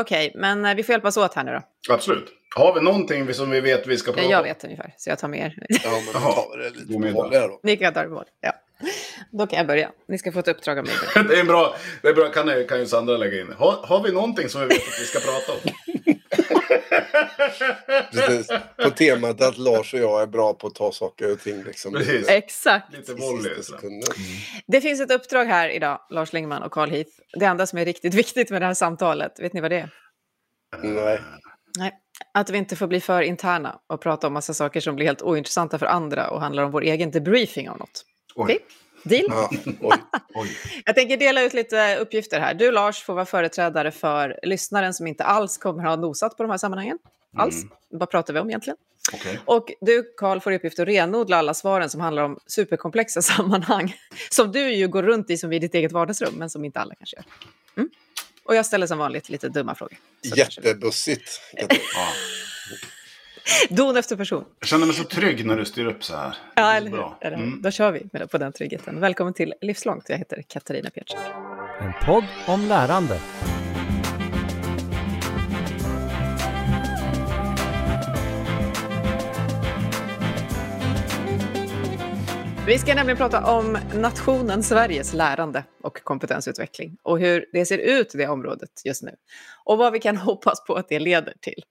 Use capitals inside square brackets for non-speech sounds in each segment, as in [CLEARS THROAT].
Okej, men eh, vi får hjälpas åt här nu då. Absolut. Har vi någonting som vi vet vi ska prata Jag om? vet ungefär, så jag tar med er. Ja, men tar vi det lite på då. Ni kan ta det på Ja. Då kan jag börja. Ni ska få ett uppdrag av mig. [LAUGHS] Det är bra. Det är bra. Kan, jag- kan ju Sandra lägga in. Har, har vi någonting som vi vet att vi ska prata om? [LAUGHS] Precis. På temat att Lars och jag är bra på att ta saker och ting. Liksom, Precis. Exakt. Lite volley. sådär. sekunden. Det finns ett uppdrag här idag, Lars Lingman och Carl Heath. Det enda som är riktigt [LAUGHS] viktigt med det här samtalet, vet ni vad det är? Nej. Nej, att vi inte får bli för interna och prata om massa saker som blir helt ointressanta för andra och handlar om vår egen debriefing av något. Okej? Oj, Deal? Ja, oj. oj. Jag tänker dela ut lite uppgifter här. Du Lars får vara företrädare för lyssnaren som inte alls kommer ha nosat på de här sammanhangen. Alls. Vad pratar vi om egentligen? Okej. Och du Karl får i uppgift att renodla alla svaren som handlar om superkomplexa [LAUGHS] sammanhang. Som du ju går runt i som i ditt eget vardagsrum, men som inte alla kanske gör. Mm. Och jag ställer som vanligt lite dumma frågor. Jättebussigt. [LAUGHS] [LAUGHS] Don efter person. Jag känner mig så trygg när du styr upp så här. Det Ja, är eller hur? bra. Eller? Mm. Då kör vi med- på den tryggheten. Välkommen till Livslångt. Jag heter Katarina Pietschek. En podd om lärande. Vi ska nämligen prata om nationen Sveriges lärande och kompetensutveckling och hur det ser ut i det området just nu. Och vad vi kan hoppas på att det leder till.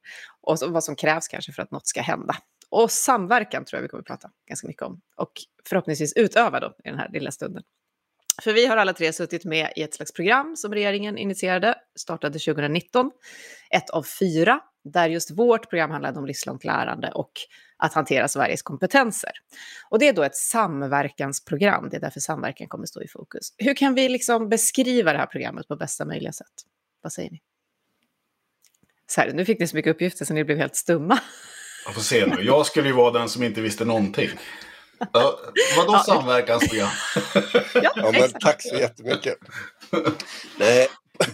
Och vad som krävs kanske för att något ska hända. Och samverkan tror jag vi kommer att prata ganska mycket om. Och förhoppningsvis utöva då i den här lilla stunden. För vi har alla tre suttit med i ett slags program som regeringen initierade, startade 2019. Ett av fyra, där just vårt program handlade om livslångt lärande och att hantera Sveriges kompetenser. Och det är då ett samverkansprogram, det är därför samverkan kommer stå i fokus. Hur kan vi liksom beskriva det här programmet på bästa möjliga sätt? Vad säger ni? Så här, nu fick ni så mycket uppgifter så ni blev helt stumma. Jag får se nu. Jag skulle ju vara den som inte visste någonting. Ja, vadå Ja. samverkansprogram? Ja, Ja, men tack så jättemycket. Nej,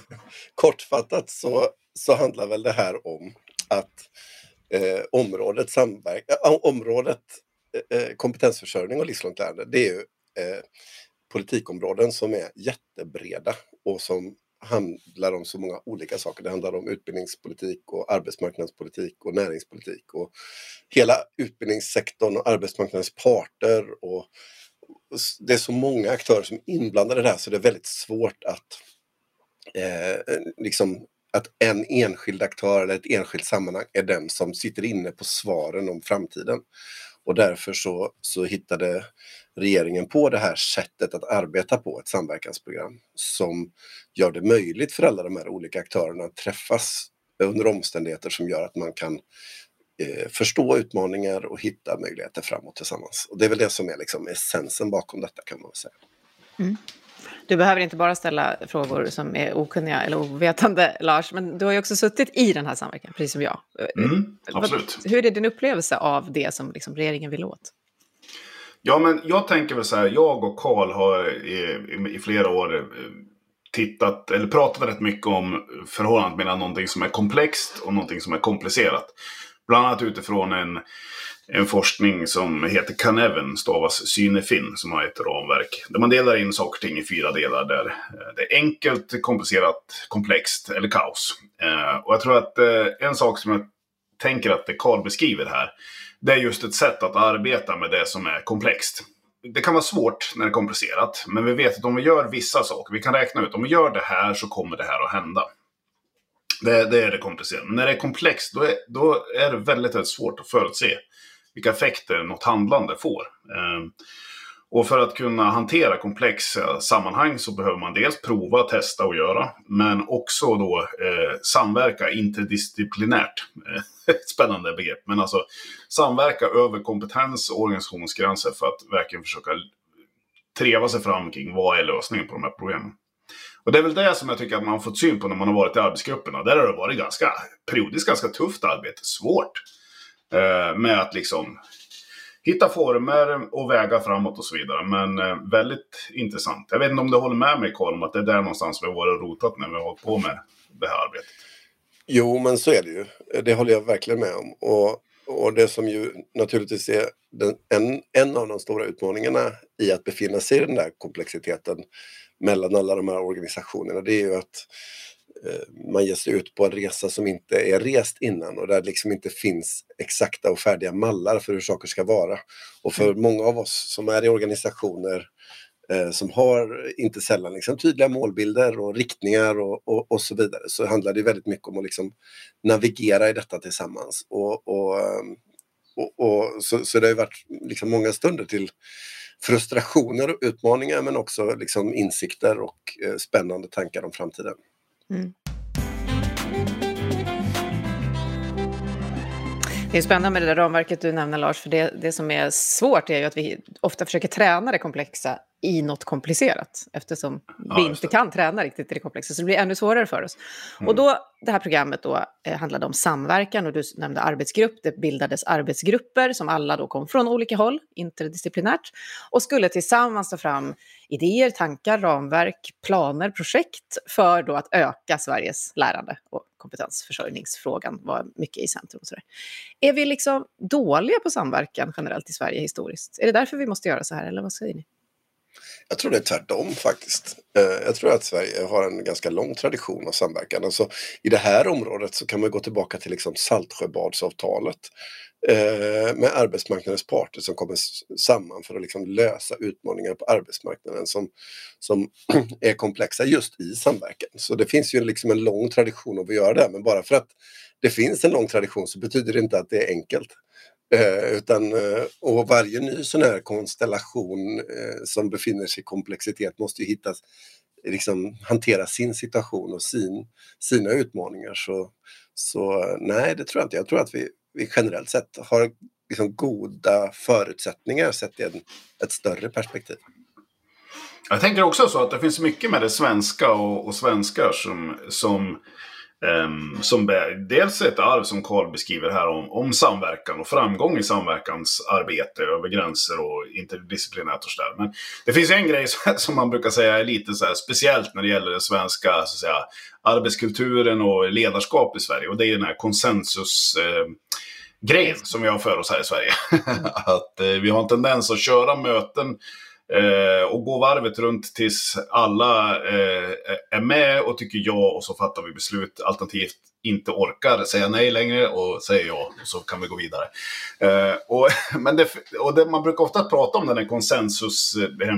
[LAUGHS] kortfattat så, så handlar väl det här om att eh, området, samverk- äh, området eh, eh, kompetensförsörjning och livslångt lärande, det är ju eh, politikområden som är jättebreda och som handlar om så många olika saker. Det handlar om utbildningspolitik och arbetsmarknadspolitik och näringspolitik och hela utbildningssektorn och arbetsmarknadens parter och det är så många aktörer som är inblandade där, så det är väldigt svårt att eh, eh liksom att en enskild aktör eller ett enskilt sammanhang är den som sitter inne på svaren om framtiden. Och därför så, så hittade regeringen på det här sättet att arbeta på, ett samverkansprogram som gör det möjligt för alla de här olika aktörerna att träffas under omständigheter som gör att man kan eh, förstå utmaningar och hitta möjligheter framåt tillsammans. Och det är väl det som är liksom essensen bakom detta kan man säga. säga. Du behöver inte bara ställa frågor som är okunniga eller ovetande, Lars, men du har ju också suttit i den här samverkan, precis som jag. Mm, Vad- absolut. Hur är din upplevelse av det som liksom regeringen vill åt? Ja, men jag tänker väl så här. Jag och Karl har i, i, i flera år eh, tittat, eller pratat rätt mycket om förhållandet mellan någonting som är komplext och någonting som är komplicerat. Bland annat utifrån en, en forskning som heter Kaneven, stavas Synefin, som har ett ramverk. Där man delar in saker och ting i fyra delar. Där eh, det är enkelt, komplicerat, komplext eller kaos. Eh, och jag tror att eh, en sak som jag tänker att Karl beskriver här, det är just ett sätt att arbeta med det som är komplext. Det kan vara svårt när det är komplicerat, men vi vet att om vi gör vissa saker, vi kan räkna ut, om vi gör det här så kommer det här att hända. Det, det är det komplicerade. Men när det är komplext, då är, då är det väldigt, väldigt svårt att förutse vilka effekter något handlande får. Ehm, och för att kunna hantera komplexa sammanhang så behöver man dels prova, testa och göra. Men också då eh, samverka interdisciplinärt. Ett eh, [LAUGHS] spännande begrepp. Men alltså samverka över kompetens och organisationsgränser för att verkligen försöka treva sig fram kring vad är lösningen på de här problemen. Och det är väl det som jag tycker att man har fått syn på när man har varit i arbetsgrupperna. Där har det varit ganska, periodiskt ganska tufft arbete. Svårt. Eh, med att liksom hitta former och väga framåt och så vidare. Men eh, väldigt intressant. Jag vet inte om du håller med mig Karl om att det är där någonstans vi har varit rotat när vi har hållit på med det här arbetet. Jo, men så är det ju. Det håller jag verkligen med om. Och, och det som ju naturligtvis är den, en, en av de stora utmaningarna i att befinna sig i den där komplexiteten mellan alla de här organisationerna, det är ju att man ger sig ut på en resa som inte är rest innan och där det liksom inte finns exakta och färdiga mallar för hur saker ska vara. Och för många av oss som är i organisationer eh, som har inte sällan liksom tydliga målbilder och riktningar och, och, och, så vidare så handlar det väldigt mycket om att liksom navigera i detta tillsammans. Och, och, och så, så det har varit liksom många stunder till frustrationer och utmaningar men också liksom insikter och eh, spännande tankar om framtiden. Mm. Det är spännande med det där ramverket du nämner Lars, för det, det som är svårt är ju att vi ofta försöker träna det komplexa i något komplicerat eftersom ja, vi inte kan träna riktigt i det komplexa. Så det blir ännu svårare för oss. Mm. Och då, det här programmet då, eh, handlade om samverkan och du nämnde arbetsgrupp. Det bildades arbetsgrupper som alla då kom från olika håll, interdisciplinärt, och skulle tillsammans ta fram idéer, tankar, ramverk, planer, projekt för då att öka Sveriges lärande. Och kompetensförsörjningsfrågan var mycket i centrum. Och så där. Är vi liksom dåliga på samverkan generellt i Sverige historiskt? Är det därför vi måste göra så här, eller vad säger ni? Jag tror det är tvärtom faktiskt. Eh, jag tror att Sverige har en ganska lång tradition av samverkan. Alltså, I det här området så kan man gå tillbaka till liksom Saltsjöbadsavtalet eh, med arbetsmarknadens parter som kommer samman för att liksom lösa utmaningar på arbetsmarknaden som, som [CLEARS THROAT] är komplexa just i samverkan. Så det finns ju liksom en lång tradition av att göra det, men bara för att det finns en lång tradition så betyder det inte att det är enkelt. Eh, utan, eh, och varje ny sån här konstellation eh, som befinner sig i komplexitet måste ju hittas, liksom, hantera sin situation och sin, sina utmaningar. Så, så nej, det tror jag inte. Jag tror att vi, vi generellt sett har liksom goda förutsättningar sett i en, ett större perspektiv. Jag tänker också så att det finns mycket med det svenska och, och svenskar som, som Um, som dels ett arv som Karl beskriver här om, om samverkan och framgång i samverkansarbete över gränser och interdisciplinärt och sådär. Men det finns en grej som man brukar säga är lite så speciellt när det gäller den svenska så att säga, arbetskulturen och ledarskap i Sverige. Och det är den här konsensus eh, grejen som vi har för oss här i Sverige. [LAUGHS] att eh, vi har en tendens att köra möten Eh, och gå varvet runt tills alla eh, är med och tycker ja och så fattar vi beslut. Alternativt inte orkar säga nej längre och säger ja och så kan vi gå vidare. Eh, och, [LAUGHS] men det, och det, man brukar ofta prata om den här konsensus... eh,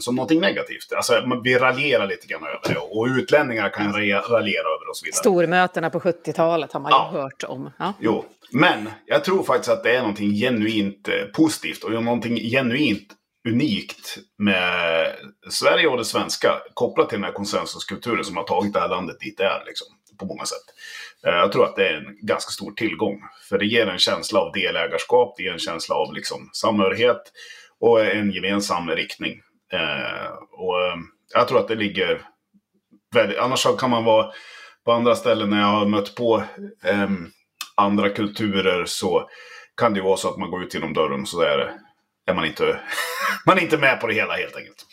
som någonting negativt. Alltså, vi raljerar lite grann över det och utlänningar kan raljera över det och så vidare. Stormötena på 70-talet har man ju ja. hört om. Ja. Jo, men jag tror faktiskt att det är någonting genuint eh, positivt och någonting genuint unikt med Sverige och det svenska kopplat till den här konsensuskulturen som har tagit det här landet dit det är liksom, på många sätt. Eh, jag tror att det är en ganska stor tillgång. För det ger en känsla av delägarskap, det ger en känsla av liksom, samhörighet och en gemensam riktning. Eh, och eh, jag tror att det ligger väldigt... Annars kan man vara på andra ställen när jag har mött på ehm, andra kulturer så kan det ju vara så att man går ut genom dörren så är, det, är man, inte, [LAUGHS] man är inte med på det hela helt enkelt.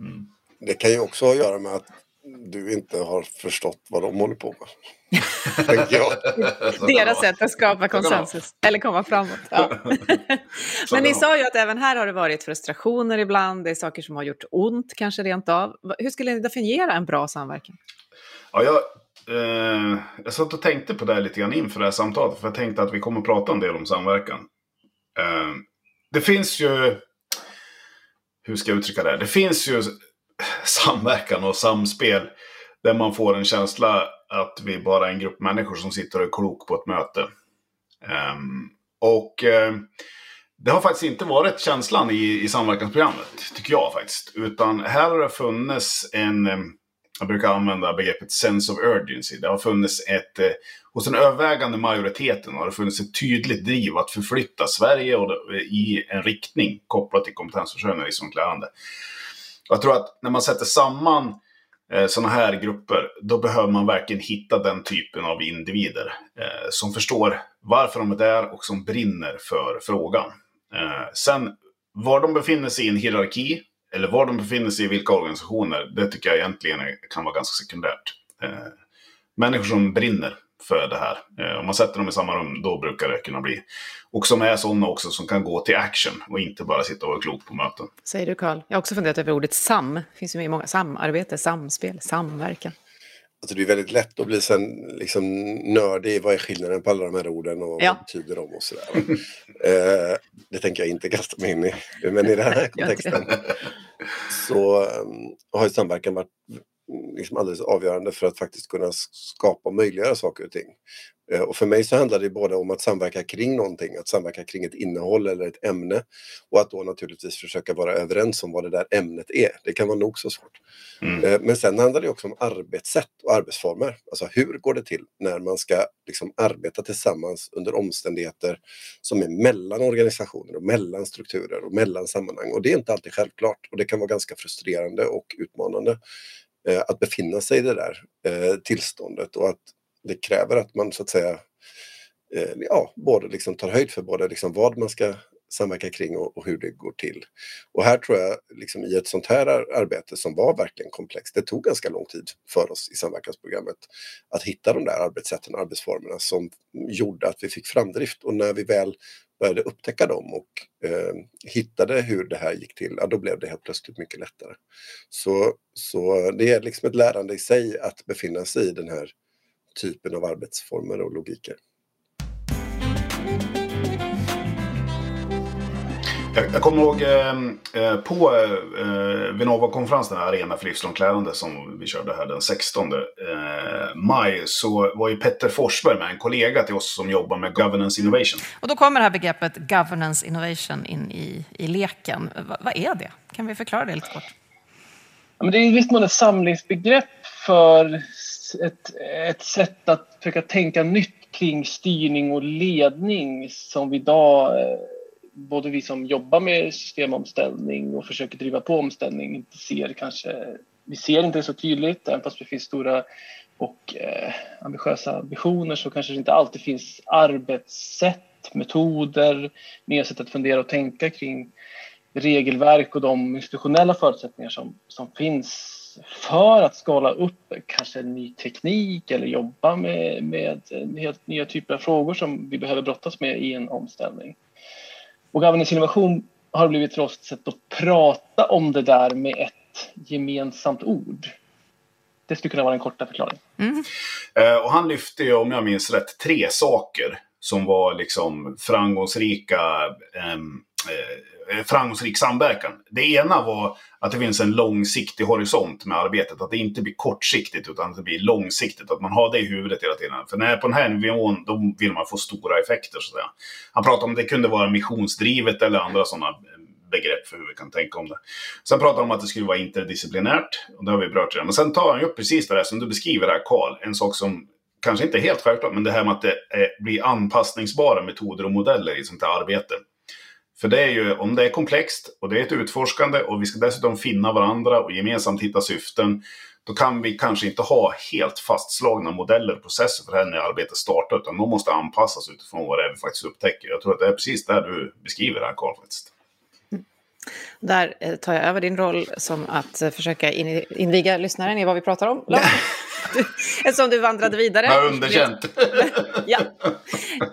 Mm. Det kan ju också ha att göra med att du inte har förstått vad de håller på med. [LAUGHS] Deras sätt att skapa konsensus, eller komma framåt. Ja. [LAUGHS] Men ni sa ju att även här har det varit frustrationer ibland, det är saker som har gjort ont kanske rent av. Hur skulle ni definiera en bra samverkan? Ja, jag, eh, jag satt och tänkte på det här lite grann inför det här samtalet. För jag tänkte att vi kommer att prata en del om samverkan. Eh, det finns ju... Hur ska jag uttrycka det? Det finns ju [SIGHS] samverkan och samspel. Där man får en känsla att vi bara är en grupp människor som sitter och är klok på ett möte. Um, och uh, det har faktiskt inte varit känslan i, i samverkansprogrammet, tycker jag faktiskt. Utan här har det funnits en eh, jag brukar använda begreppet sense of urgency. Det har funnits ett, eh, hos den övervägande majoriteten har det funnits ett tydligt driv att förflytta Sverige och, i en riktning kopplat till kompetensförsörjning och livslångt lärande. Jag tror att när man sätter samman eh, sådana här grupper, då behöver man verkligen hitta den typen av individer eh, som förstår varför de är där och som brinner för frågan. Eh, sen var de befinner sig i en hierarki eller var de befinner sig i vilka organisationer, det tycker jag egentligen kan vara ganska sekundärt. Eh, människor som brinner för det här. Eh, om man sätter dem i samma rum, då brukar det kunna bli. Och som är sådana också som kan gå till action och inte bara sitta och vara klok på möten. Säger du Karl. Jag har också funderat över ordet sam. Det finns ju med i många samarbete, samspel, samverkan. Alltså det är väldigt lätt att bli sen liksom nördig i vad är skillnaden på alla de här orden och Ja. vad betyder de och sådär. [LAUGHS] eh, det tänker jag inte kasta mig in i. Men i den här [LAUGHS] kontexten så um, har ju samverkan varit liksom alldeles avgörande för att faktiskt kunna skapa och möjliggöra saker och ting. Eh, och för mig så handlar det både om att samverka kring någonting, att samverka kring ett innehåll eller ett ämne och att då naturligtvis försöka vara överens om vad det där ämnet är. Det kan vara nog så svårt. Mm. Eh, Men sen handlar det också om arbetssätt och arbetsformer. Alltså hur går det till när man ska liksom arbeta tillsammans under omständigheter som är mellan organisationer och mellan strukturer och mellan sammanhang. Och det är inte alltid självklart och det kan vara ganska frustrerande och utmanande Eh, att befinna sig i det där eh, tillståndet och att det kräver att man så att säga eh, ja, både liksom tar höjd för både liksom vad man ska samverka kring och, och hur det går till. Och här tror jag liksom i ett sånt här arbete som var verkligen komplext, det tog ganska lång tid för oss i samverkansprogrammet att hitta de där arbetssätten och arbetsformerna som gjorde att vi fick framdrift och när vi väl började upptäcka dem och eh, hittade hur det här gick till, ja, då blev det helt plötsligt mycket lättare. Så, så det är liksom ett lärande i sig att befinna sig i den här typen av arbetsformer och logiker. Jag, jag kommer ihåg eh, eh, på eh, Vinnova-konferensen, Arena för livslångt lärande, som vi körde här den 16 eh, maj, så var ju Petter Forsberg med, en kollega till oss som jobbar med Governance Innovation. Och då kommer det här begreppet governance innovation in i, i leken. Va, vad är det? Kan vi förklara det lite kort? Ja, men det är i viss mån ett samlingsbegrepp för ett, ett sätt att försöka tänka nytt kring styrning och ledning som vi idag, eh, både vi som jobbar med systemomställning och försöker driva på omställning, inte ser kanske, vi ser inte det så tydligt, även fast det finns stora och eh, ambitiösa visioner så kanske det inte alltid finns arbetssätt, metoder, nya sätt att fundera och tänka kring regelverk och de institutionella förutsättningar som, som finns för att skala upp kanske ny teknik eller jobba med, med eh, helt nya typer av frågor som vi behöver brottas med i en omställning. Och governance innovation har blivit för oss ett sätt att prata om det där med ett gemensamt ord. Det skulle kunna vara den korta förklaringen. Mm. Eh, och han lyfte ju, om jag minns rätt, tre saker som var liksom framgångsrika eh, Eh, eh, framgångsrik samverkan. Det ena var att det finns en långsiktig horisont med arbetet. Att det inte blir kortsiktigt utan att det blir långsiktigt. Att man har det i huvudet hela tiden. För när på den här nivån då vill man få stora effekter. Så att säga. Han pratade om att det kunde vara missionsdrivet eller andra sådana eh, begrepp för hur vi kan tänka om det. Sen pratar han om att det skulle vara interdisciplinärt. Och det har vi berört redan. Men sen tar han ju upp precis det där som du beskriver här, Karl. En sak som kanske inte är helt självklart, men det här med att det blir anpassningsbara metoder och modeller i sånt här arbete. För det är ju, om det är komplext och det är ett utforskande och vi ska dessutom finna varandra och gemensamt hitta syften, då kan vi kanske inte ha helt fastslagna modeller och processer för det här när arbetet startar, utan de måste anpassas utifrån vad det är vi faktiskt upptäcker. Jag tror att det är precis det du beskriver här, Karl. Faktiskt. Där eh, tar jag över din roll som att eh, försöka in, inviga lyssnaren i vad vi pratar om. [LAUGHS] Eftersom du vandrade vidare. Jag har underkänt. [LAUGHS] ja,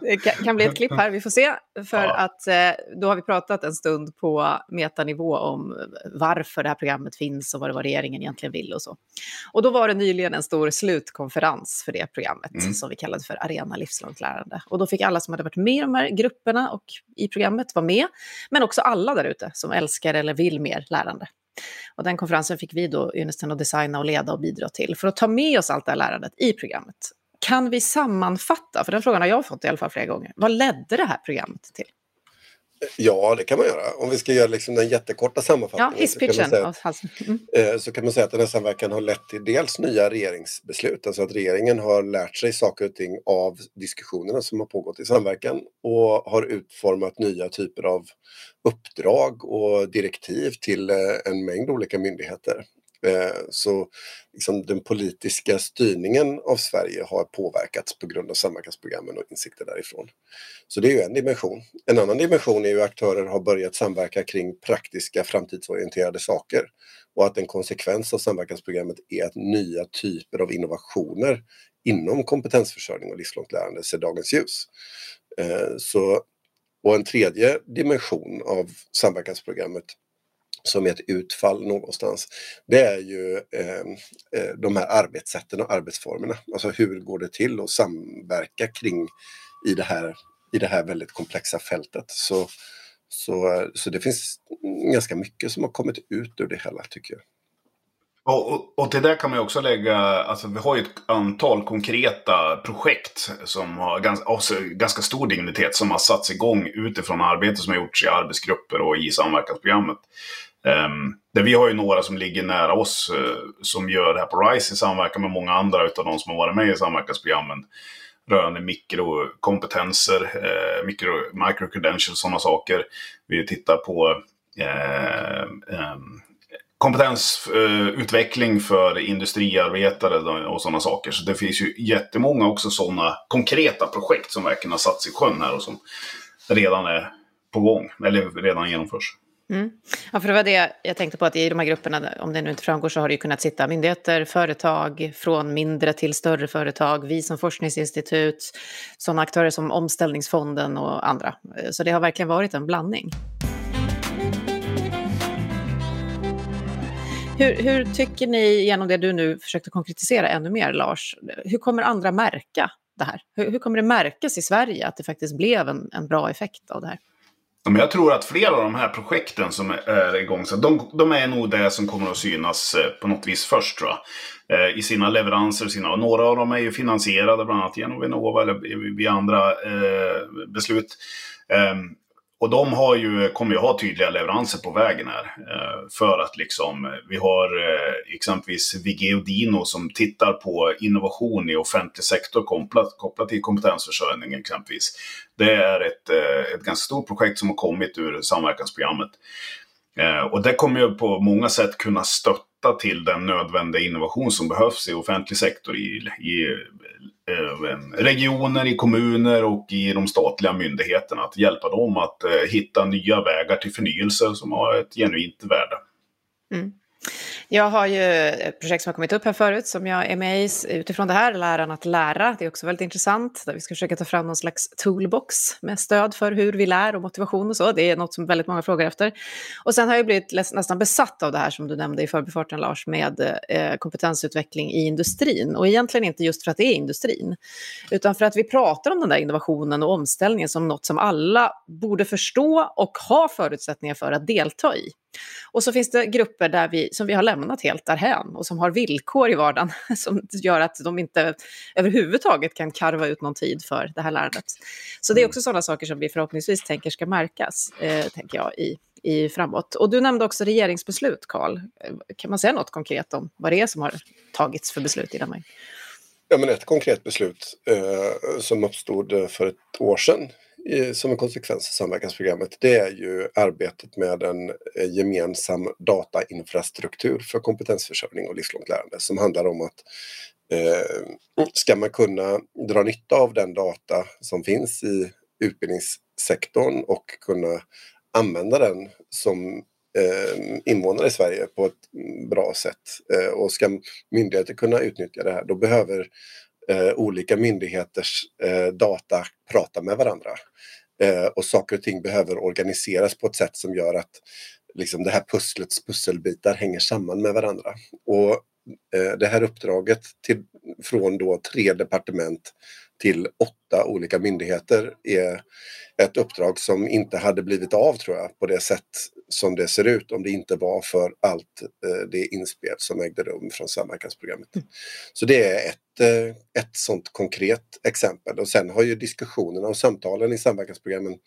det kan, bli ett klipp här, vi får se. För Ja. att eh, då har vi pratat en stund på metanivå om varför det här programmet finns och vad det var regeringen egentligen vill och så. Och då var det nyligen en stor slutkonferens för det programmet Mm. som vi kallade för Arena livslångt lärande. Och då fick alla som hade varit med i de här grupperna och i programmet vara med, men också alla där ute som älskar eller vill mer lärande. Och den konferensen fick vi då ynnesten att designa och leda och bidra till för att ta med oss allt det här lärandet i programmet. Kan vi sammanfatta, för den frågan har jag fått i alla fall flera gånger, vad ledde det här programmet till? Ja, det kan man göra. Om vi ska göra liksom den jättekorta Ja, sammanfattningen så, kan man säga. Mm. eh, så kan man säga att den här samverkan har lett till dels nya regeringsbeslut, alltså att regeringen har lärt sig saker och ting av diskussionerna som har pågått i samverkan och har utformat nya typer av uppdrag och direktiv till eh, en mängd olika myndigheter. Eh, så liksom den politiska styrningen av Sverige har påverkats på grund av samverkansprogrammen och insikter därifrån. Så det är ju en dimension. En annan dimension är ju att aktörer har börjat samverka kring praktiska framtidsorienterade saker och att en konsekvens av samverkansprogrammet är att nya typer av innovationer inom kompetensförsörjning och livslångt lärande ser dagens ljus. Eh, så, och en tredje dimension av samverkansprogrammet som ett utfall någonstans, det är ju eh, eh, de här arbetssätten och arbetsformerna. Alltså hur går det till att samverka kring i det här, i det här väldigt komplexa fältet. Så, så, så det finns ganska mycket som har kommit ut ur det hela tycker jag. Och, och, och, till det kan man också lägga, alltså vi har ju ett antal konkreta projekt som har ganska, ganska stor dignitet som har satts igång utifrån arbete som har gjorts i arbetsgrupper och i samverkansprogrammet. Um, där vi har ju några som ligger nära oss uh, som gör det här på RISE i samverkan med många andra utav de som har varit med i samverkansprogrammen rörande mikrokompetenser, eh, uh, micro, microcredentials och sådana saker. Vi tittar på uh, um, kompetensutveckling för industriarbetare och sådana saker. Så det finns ju jättemånga också sådana konkreta projekt som verkligen har satts i sjön här och som redan är på gång, eller redan genomförs. Mm. Ja, för det var det jag tänkte på, att i de här grupperna, om det nu inte framgår, så har det ju kunnat sitta myndigheter, företag, från mindre till större företag, vi som forskningsinstitut, sådana aktörer som Omställningsfonden och andra. Så det har verkligen varit en blandning. Hur, hur, tycker ni, genom det du nu försökte konkretisera ännu mer, Lars, hur kommer andra märka det här? Hur, hur kommer det märkas i Sverige att det faktiskt blev en, en bra effekt av det här? Jag tror att flera av de här projekten som är igång, så de, de är nog det som kommer att synas eh, på något vis först tror jag. Eh, I sina leveranser. Sina, och några av dem är ju finansierade bland annat genom Vinnova eller eh, via andra eh, beslut. Ehm, och de har ju, kommer ju ha tydliga leveranser på vägen här. Eh, för att liksom, vi har eh, exempelvis Vigeo Dino som tittar på innovation i offentlig sektor kopplat, kopplat till kompetensförsörjning exempelvis. Det är ett, eh, ett ganska stort projekt som har kommit ur samverkansprogrammet. Och det kommer ju på många sätt kunna stötta till den nödvändiga innovation som behövs i offentlig sektor i, i Eh, eh, regioner, i kommuner och i de statliga myndigheterna. Att hjälpa dem att eh, hitta nya vägar till förnyelse som har ett genuint värde. Mm. Jag har ju ett projekt som har kommit upp här förut som jag är med i utifrån det här, Läran att lära. Det är också väldigt intressant, där vi ska försöka ta fram någon slags toolbox med stöd för hur vi lär och motivation och så. Det är något som väldigt många frågar efter. Och sen har jag blivit nästan besatt av det här som du nämnde i förbifarten Lars, med eh, kompetensutveckling i industrin. Och egentligen inte just för att det är industrin, utan för att vi pratar om den där innovationen och omställningen som något som alla borde förstå och ha förutsättningar för att delta i. Och så finns det grupper där vi, som vi har lämnat helt därhän och som har villkor i vardagen [LAUGHS] som gör att de inte överhuvudtaget kan karva ut någon tid för det här lärandet. Så det är mm. också sådana saker som vi förhoppningsvis tänker ska märkas, eh, tänker jag, i, i framåt. Och du nämnde också regeringsbeslut, Karl. Eh, kan man säga något konkret om vad det är som har tagits för beslut i Danmark? Ja, men ett konkret beslut eh, som uppstod för ett år sedan som en konsekvens av samverkansprogrammet det är ju arbetet med en eh, gemensam datainfrastruktur för kompetensförsörjning och livslångt lärande som handlar om att eh, ska man kunna dra nytta av den data som finns i utbildningssektorn och kunna använda den som eh, invånare i Sverige på ett bra sätt. Eh, och ska myndigheter kunna utnyttja det här då behöver eh, olika myndigheters eh, data prata med varandra. Eh, och saker och ting behöver organiseras på ett sätt som gör att liksom, det här pusslets pusselbitar hänger samman med varandra. Och eh, det här uppdraget till, från då tre departement till åtta olika myndigheter är ett uppdrag som inte hade blivit av tror jag på det sätt som det ser ut om det inte var för allt eh, det inspel som ägde rum från samverkansprogrammet. Mm. Så det är ett, eh, ett sånt konkret exempel och sen har ju diskussionerna och samtalen i samverkansprogrammen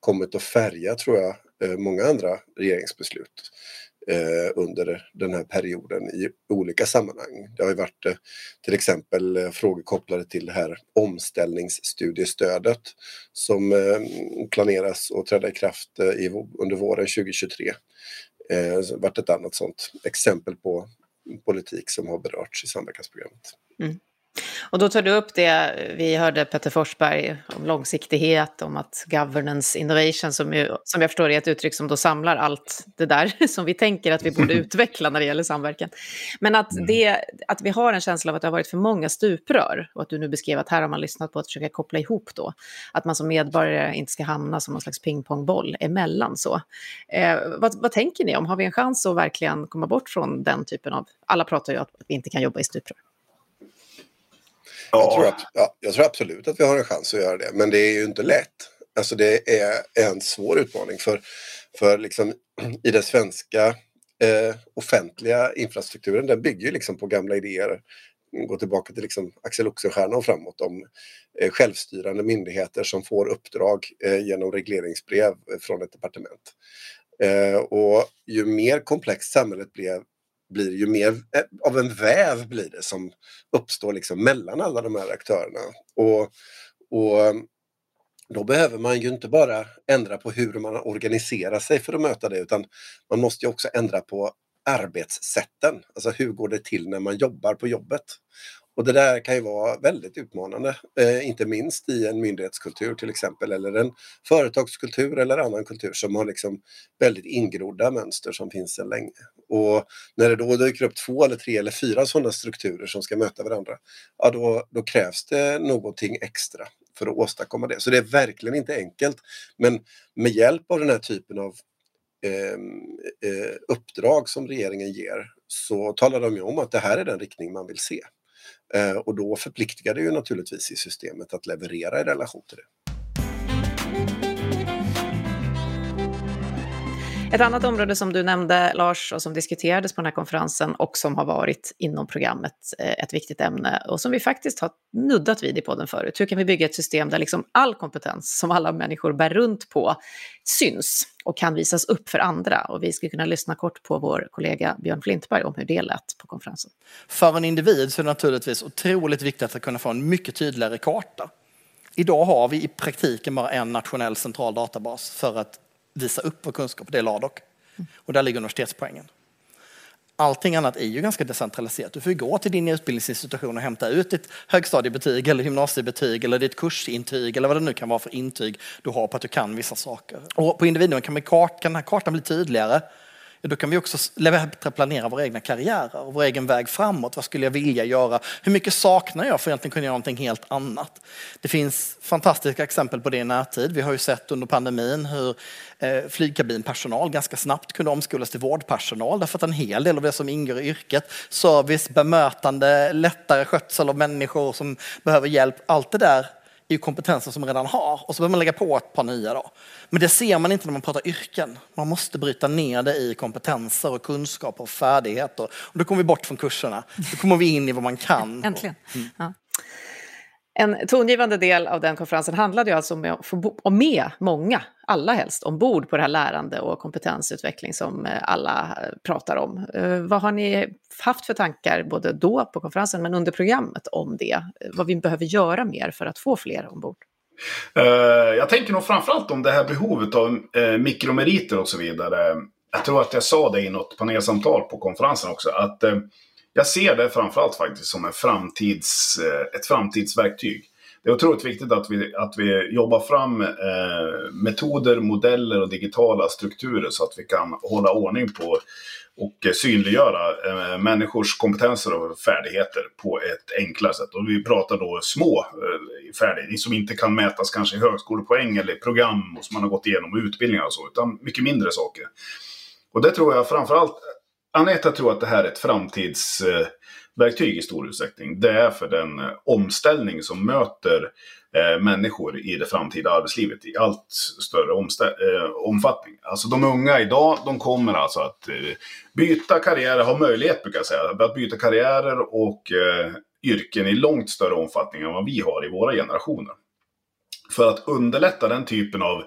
kommit att färga, tror jag, eh, många andra regeringsbeslut Eh, under den här perioden i olika sammanhang. Det har ju varit eh, till exempel eh, frågor kopplade till det här omställningsstudiestödet som planeras att träda i kraft under våren 2023. Det har varit ett annat sånt exempel på politik som har berörts i samverkansprogrammet. Mm. Och då tar du upp det, vi hörde Petter Forsberg om långsiktighet, om att governance innovation, som, ju, som jag förstår är ett uttryck som då samlar allt det där [LAUGHS] som vi tänker att vi borde [LAUGHS] utveckla när det gäller samverkan. Men att, det, att vi har en känsla av att det har varit för många stuprör och att du nu beskrev att här har man lyssnat på att försöka koppla ihop då. Att man som medborgare inte ska hamna som någon slags pingpongboll emellan så. Eh, vad, vad tänker ni om, har vi en chans att verkligen komma bort från den typen av, alla pratar ju om att vi inte kan jobba i stuprör. Jag, tror, att, ja, jag tror absolut att vi har en chans att göra det, men det är ju inte lätt. Alltså det är en svår utmaning för, för liksom, [CLEARS THROAT] i den svenska eh, offentliga infrastrukturen, den bygger ju liksom på gamla idéer. Gå tillbaka till liksom Axel Oxenstierna och framåt om eh, självstyrande myndigheter som får uppdrag eh, genom regleringsbrev eh, från ett departement. Eh, och ju mer komplext samhället blev blir ju mer eh, av en väv blir det som uppstår liksom mellan alla de här aktörerna. Och, och ehm, då behöver man ju inte bara ändra på hur man organiserar sig för att möta det utan man måste ju också ändra på arbetssätten. Alltså hur går det till när man jobbar på jobbet? Och det där kan ju vara väldigt utmanande, eh, inte minst i en myndighetskultur till exempel, eller en företagskultur eller annan kultur som har liksom väldigt ingrodda mönster som finns sedan länge. Och när det då dyker upp två eller tre eller fyra sådana strukturer som ska möta varandra, ja då, då krävs det någonting extra för att åstadkomma det. Så det är verkligen inte enkelt. Men med hjälp av den här typen av ehm, eh, uppdrag som regeringen ger så talar de ju om att det här är den riktning man vill se. Eh, och då förpliktigar det ju naturligtvis i systemet att leverera i relation till det. Ett annat område som du nämnde, Lars, och som diskuterades på den här konferensen och som har varit inom programmet eh, ett viktigt ämne och som vi faktiskt har nuddat vid i podden förut. Hur kan vi bygga ett system där liksom all kompetens som alla människor bär runt på syns och kan visas upp för andra? Och vi skulle kunna lyssna kort på vår kollega Björn Flintberg om hur det lät på konferensen. För en individ så är det naturligtvis otroligt viktigt att kunna få en mycket tydligare karta. Idag har vi i praktiken bara en nationell central databas för att visa upp vår kunskap, det är LADOK. Och där ligger universitetspoängen. Allting annat är ju ganska decentraliserat. Du får gå till din utbildningsinstitution och hämta ut ditt högstadiebetyg eller gymnasiebetyg eller ditt kursintyg eller vad det nu kan vara för intyg du har på att du kan vissa saker. Och på individnivå kan, kan den här kartan bli tydligare då kan vi också bättre planera våra egna karriärer och vår egen väg framåt. Vad skulle jag vilja göra? Hur mycket saknar jag för att egentligen kunna göra någonting helt annat? Det finns fantastiska exempel på det i närtid. Vi har ju sett under pandemin hur eh, flygkabinpersonal ganska snabbt kunde omskolas till vårdpersonal därför att en hel del av det som ingår i yrket, service, bemötande, lättare skötsel av människor som behöver hjälp, allt det där är ju kompetenser som man redan har och så behöver man lägga på ett par nya. Då. Men det ser man inte när man pratar yrken. Man måste bryta ner det i kompetenser och kunskaper och färdigheter. Och då kommer vi bort från kurserna. Då kommer vi in i vad man kan. Äntligen. Mm. Ja. En tongivande del av den konferensen handlade ju alltså om att få med många, alla helst, ombord på det här lärande och kompetensutveckling som eh, alla eh, pratar om. Eh, vad har ni haft för tankar, både då på konferensen men under programmet, om det? Vad vi behöver göra mer för att få fler ombord? Jag tänker nog framförallt om det här behovet av mikromeriter och så vidare. Jag tror att jag sa det i något panelsamtal på konferensen också, att jag ser det framförallt faktiskt som en framtids, eh, ett framtidsverktyg. Det är otroligt viktigt att vi, att vi jobbar fram eh, metoder, modeller och digitala strukturer så att vi kan hålla ordning på och synliggöra eh, människors kompetenser och färdigheter på ett enklare sätt. Och vi pratar då små eh, färdigheter som inte kan mätas kanske i högskolepoäng eller program som man har gått igenom utbildningar och så, utan mycket mindre saker. Och det tror jag framförallt Aneta tror att det här är ett framtidsverktyg i stor utsträckning. Det är för den eh, omställning som möter eh, människor i det framtida arbetslivet i allt större eh, omfattning. Alltså de unga idag, de kommer alltså att byta karriärer, ha möjlighet brukar jag säga, att byta karriärer och yrken i långt större omfattning än vad vi har i våra generationer. För att underlätta den typen av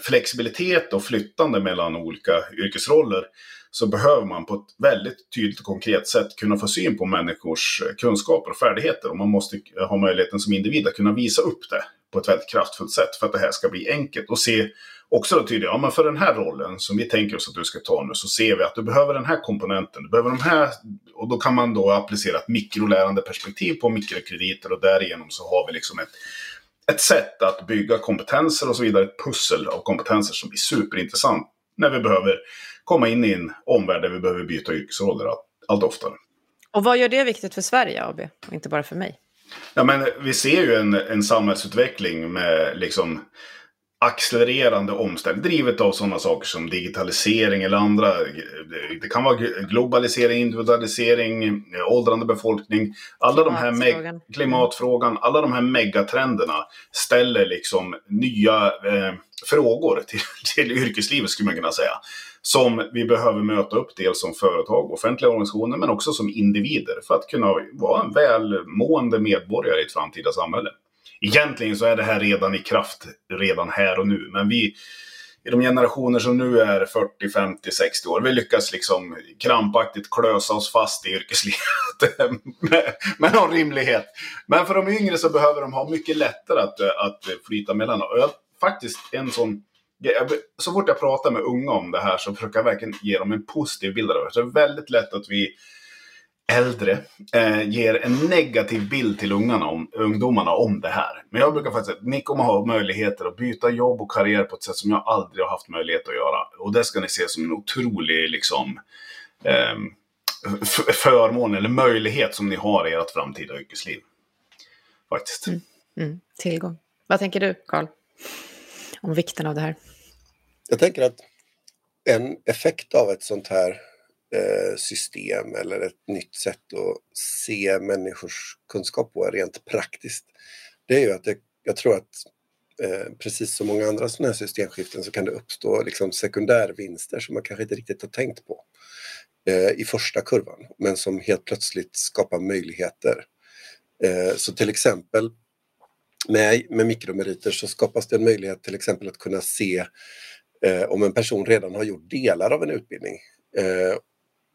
flexibilitet och flyttande mellan olika yrkesroller så behöver man på ett väldigt tydligt och konkret sätt kunna få syn på människors eh, kunskaper och färdigheter. Och man måste eh, ha möjligheten som individ att kunna visa upp det på ett väldigt kraftfullt sätt för att det här ska bli enkelt. Och se också då tydligt, ja men för den här rollen som vi tänker oss att du ska ta nu så ser vi att du behöver den här komponenten, du behöver de här, och då kan man då applicera ett mikrolärande perspektiv på mikrokrediter och därigenom så har vi liksom ett, ett sätt att bygga kompetenser och så vidare, ett pussel av kompetenser som blir superintressant när vi behöver komma in i en omvärld där vi behöver byta yrkesroller allt, oftare. Och vad gör det viktigt för Sverige AB och inte bara för mig? Ja, men vi ser ju en, en samhällsutveckling med liksom accelererande omställning drivet av sådana saker som digitalisering eller andra. Det kan vara globalisering, individualisering, åldrande befolkning. Alla de här Klimatfrågan. klimatfrågan, alla de här megatrenderna ställer liksom nya eh, frågor till, [LAUGHS] till yrkeslivet skulle man kunna säga. Som vi behöver möta upp dels som företag, offentliga organisationer men också som individer för att kunna vara en välmående medborgare i ett framtida samhälle. Egentligen så är det här redan i kraft redan här och nu. Men vi i de generationer som nu är 40, 50, 60 år, vi lyckas liksom krampaktigt klösa oss fast i yrkeslivet [LAUGHS] med, med någon rimlighet. Men för de yngre så behöver de ha mycket lättare att, att flyta mellan. Och jag, faktiskt en sån så fort jag pratar med unga om det här så försöker jag verkligen ge dem en positiv bild av det. Så det är väldigt lätt att vi äldre eh, ger en negativ bild till ungarna om, ungdomarna om det här. Men jag brukar faktiskt säga att ni kommer ha möjligheter att byta jobb och karriär på ett sätt som jag aldrig har haft möjlighet att göra. Och det ska ni se som en otrolig liksom, eh, förmån eller möjlighet som ni har i ert framtida yrkesliv. Faktiskt. Mm. Mm. Tillgång. Vad tänker du, Karl? Om vikten av det här? Jag tänker att en effekt av ett sånt här eh, system eller ett nytt sätt att se människors kunskap på rent praktiskt. Det är ju att det, jag tror att eh, precis som många andra sådana här systemskiften så kan det uppstå liksom sekundärvinster som man kanske inte riktigt har tänkt på eh, i första kurvan men som helt plötsligt skapar möjligheter. Eh, så till exempel med, med mikromeriter så skapas det en möjlighet till exempel att kunna se eh, om en person redan har gjort delar av en utbildning eh,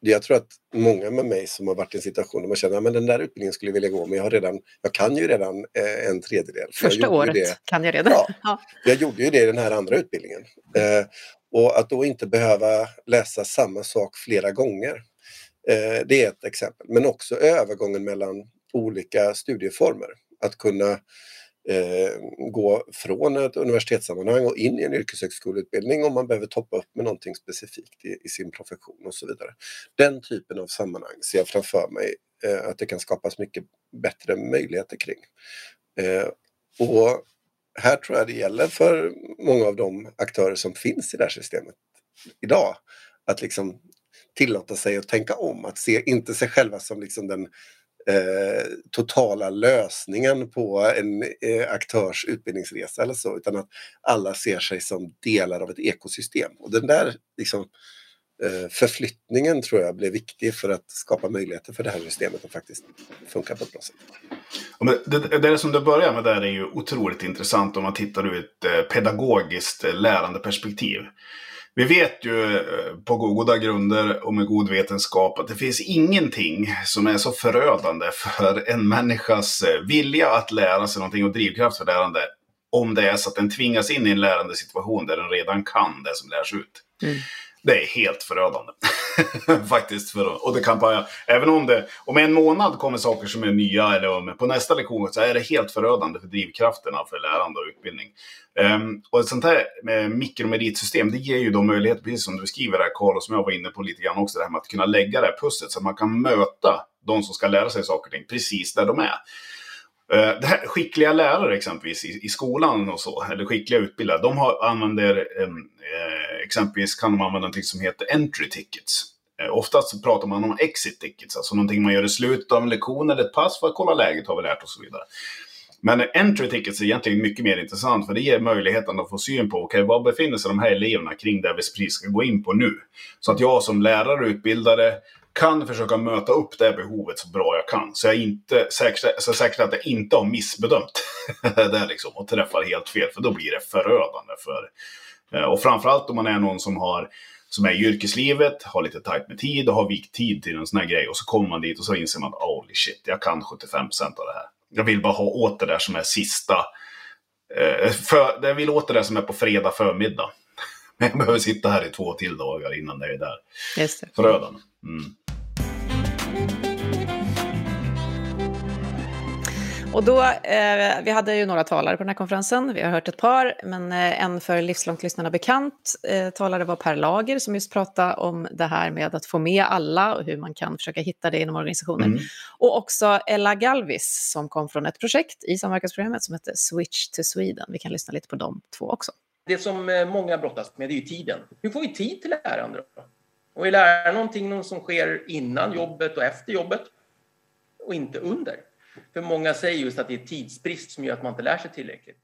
jag tror att många med mig som har varit i en situation där man känner att den där utbildningen skulle jag vilja gå men jag, har redan, jag kan ju redan eh, en tredjedel. Första året det, kan jag redan. Ja, [LAUGHS] ja, jag gjorde ju det i den här andra utbildningen. Eh, och att då inte behöva läsa samma sak flera gånger. Eh, det är ett exempel. Men också övergången mellan olika studieformer. Att kunna eh, gå från ett universitetssammanhang och in i en yrkeshögskoleutbildning om man behöver toppa upp med någonting specifikt i, i sin profession och så vidare. Den typen av sammanhang ser jag framför mig eh, att det kan skapas mycket bättre möjligheter kring. Eh, och här tror jag det gäller för många av de aktörer som finns i det här systemet idag att liksom tillåta sig att tänka om, att se inte sig själva som liksom den eh, totala lösningen på en eh, aktörs utbildningsresa eller så, utan att alla ser sig som delar av ett ekosystem. Och den där liksom, eh, förflyttningen tror jag blir viktig för att skapa möjligheter för det här systemet att faktiskt funka på ett bra sätt. Det, det som du börjar med där är ju otroligt intressant om man tittar ur ett eh, pedagogiskt eh, lärandeperspektiv. Vi vet ju eh, på goda grunder och med god vetenskap att det finns ingenting som är så förödande för en människas eh, vilja att lära sig någonting och drivkraft för lärande om det är så att den tvingas in i en lärande situation där den redan kan det som lärs ut. Mm. Det är helt förödande. [LAUGHS] Faktiskt. För, och det kan bara, även om det om en månad kommer saker som är nya eller om på nästa lektion så är det helt förödande för drivkrafterna för lärande och utbildning. Um, och ett sånt här eh, med mikromeritsystem, det ger ju då möjlighet, precis som du beskriver där Karl, och som jag var inne på lite grann också, det här med att kunna lägga det här pusslet så att man kan möta de som ska lära sig saker och ting precis där de är. Eh, det här, skickliga lärare exempelvis i, i, skolan och så, eller skickliga utbildare, de har, använder eh, exempelvis kan de använda något som heter entry tickets. Eh, oftast pratar man om exit tickets, alltså någonting man gör i slutet av en lektion eller ett pass för att kolla läget, har vi lärt oss och så vidare. Men entry tickets är egentligen mycket mer intressant för det ger möjligheten att få syn på okay, var befinner sig de här eleverna kring det vi precis ska gå in på nu. Så att jag som lärare och utbildare kan försöka möta upp det behovet så bra jag kan. Så jag inte säkert, så säkert att jag inte har missbedömt [LAUGHS] det liksom, och träffar helt fel. För då blir det förödande. För, eh, och framförallt om man är någon som har som är i yrkeslivet, har lite tajt med tid och har vikt tid till en sån här grej. Och så kommer man dit och så inser man att holy shit, jag kan 75% av det här. Jag vill bara ha åt det där som är sista Eh, för, det vi låter det som är på fredag förmiddag. Men [LAUGHS] jag behöver sitta här i två till dagar innan det är där. Just det. Förödande. Mm. Och då, eh, vi hade ju några talare på den här konferensen, vi har hört ett par, men eh, en för livslångt lyssnarna bekant eh, talare var Per Lager som just pratade om det här med att få med alla och hur man kan försöka hitta det inom organisationer. Mm. Och också Ella Galvis som kom från ett projekt i samverkansprogrammet som heter Switch to Sweden. Vi kan lyssna lite på de två också. Det som eh, många brottas med är ju tiden. Hur får vi tid till lärande då? Och vill lära någonting som sker innan jobbet och efter jobbet och inte under. För många säger just att det är tidsbrist som gör att man inte lär sig tillräckligt.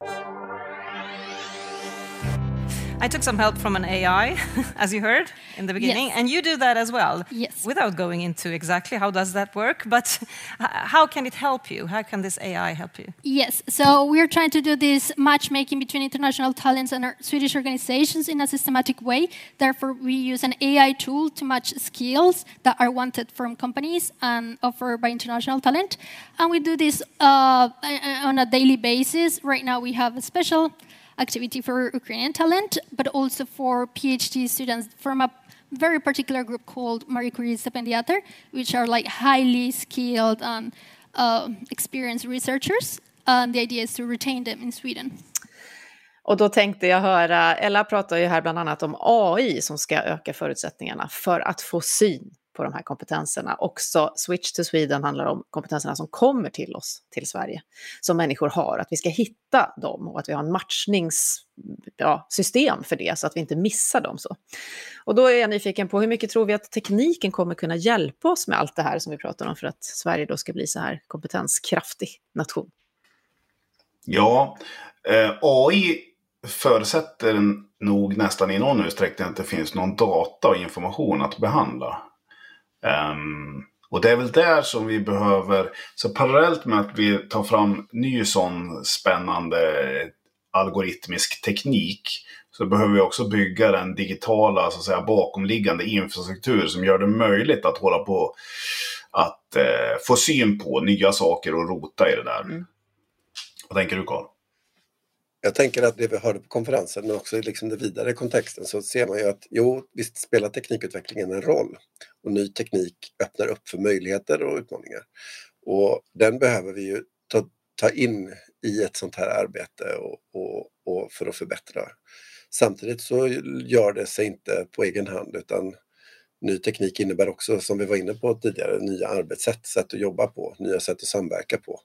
I took some help from an AI, [LAUGHS] as you heard in the beginning, Yes. and you do that as well. Yes. Without going into exactly how does that work, but [LAUGHS] how can it help you? How can this AI help you? Yes, so we're trying to do this matchmaking between international talents and our Swedish organizations in a systematic way. Therefore, we use an AI tool to match skills that are wanted from companies and offered by international talent. And we do this uh, on a daily basis. Right now, we have a special activity for Ukrainian talent, but also for PhD students from a very particular group called Marie Curie Stipendiater, which are like highly skilled and uh, experienced researchers. And the idea is to retain them in Sweden. Och då tänkte jag höra, Ella pratar ju här bland annat om AI som ska öka förutsättningarna för att få syn på de här kompetenserna. Också Switch to Sweden handlar om kompetenserna som kommer till oss, till Sverige, som människor har. Att vi ska hitta dem och att vi har en matchningssystem för det så att vi inte missar dem. Så. Och då är jag nyfiken på hur mycket tror vi att tekniken kommer kunna hjälpa oss med allt det här som vi pratar om för att Sverige då ska bli så här kompetenskraftig nation? Ja, eh, AI förutsätter nog nästan i någon utsträckning att det finns någon data och information att behandla. Ehm, och det är väl där som vi behöver, så parallellt med att vi tar fram ny sån spännande algoritmisk teknik så behöver vi också bygga den digitala så att säga, bakomliggande infrastruktur som gör det möjligt att hålla på att eh, få syn på nya saker och rota i det där. Mm. Vad tänker du Carl? Jag tänker att det vi hörde på konferensen, men också i liksom den vidare kontexten, så ser man ju att jo, visst spelar teknikutvecklingen en roll. Och ny teknik öppnar upp för möjligheter och utmaningar. Och den behöver vi ju ta, ta in i ett sånt här arbete och, och, och för att förbättra. Samtidigt så gör det sig inte på egen hand utan ny teknik innebär också, som vi var inne på tidigare, nya arbetssätt, sätt att jobba på, nya sätt att samverka på,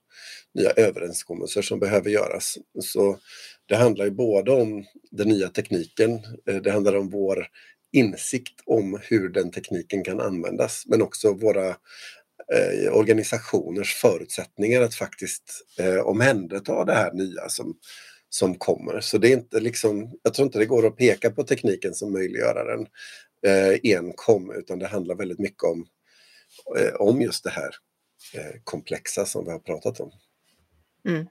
nya överenskommelser som behöver göras. Så det handlar ju både om den nya tekniken, eh, det handlar om vår insikt om hur den tekniken kan användas, men också våra eh, organisationers förutsättningar att faktiskt eh, omhänderta det här nya som, som kommer. Så det är inte liksom, jag tror inte det går att peka på tekniken som möjliggöraren eh, enkom, utan det handlar väldigt mycket om, eh, om just det här eh, komplexa som vi har pratat om. Mm.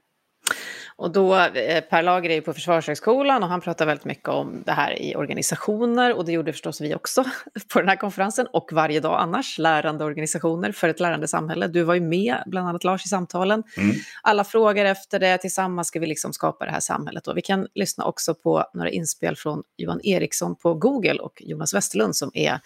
Och då, eh, Per Lager är ju på Försvarshögskolan och han pratar väldigt mycket om det här i organisationer och det gjorde förstås vi också [LAUGHS] på den här konferensen och varje dag annars, lärande organisationer för ett lärande samhälle. Du var ju med, bland annat Lars, i samtalen. Mm. Alla frågar efter det, tillsammans ska vi liksom skapa det här samhället. Och vi kan lyssna också på några inspel från Johan Eriksson på Google och Jonas Westerlund som är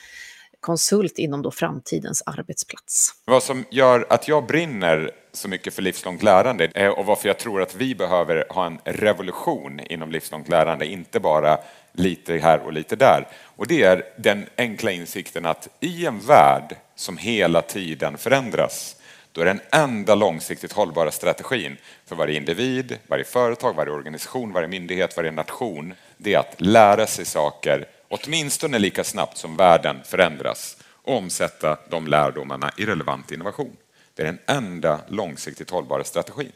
konsult inom då framtidens arbetsplats. Vad som gör att jag brinner så mycket för livslångt lärande eh, och varför jag tror att vi behöver ha en revolution inom livslångt lärande, inte bara lite här och lite där. Och det är den enkla insikten att i en värld som hela tiden förändras, då är den enda långsiktigt hållbara strategin för varje individ, varje företag, varje organisation, varje myndighet, varje nation, det är att lära sig saker åtminstone lika snabbt som världen förändras och omsätta de lärdomarna i relevant innovation. Det är den enda långsiktigt hållbara strategin.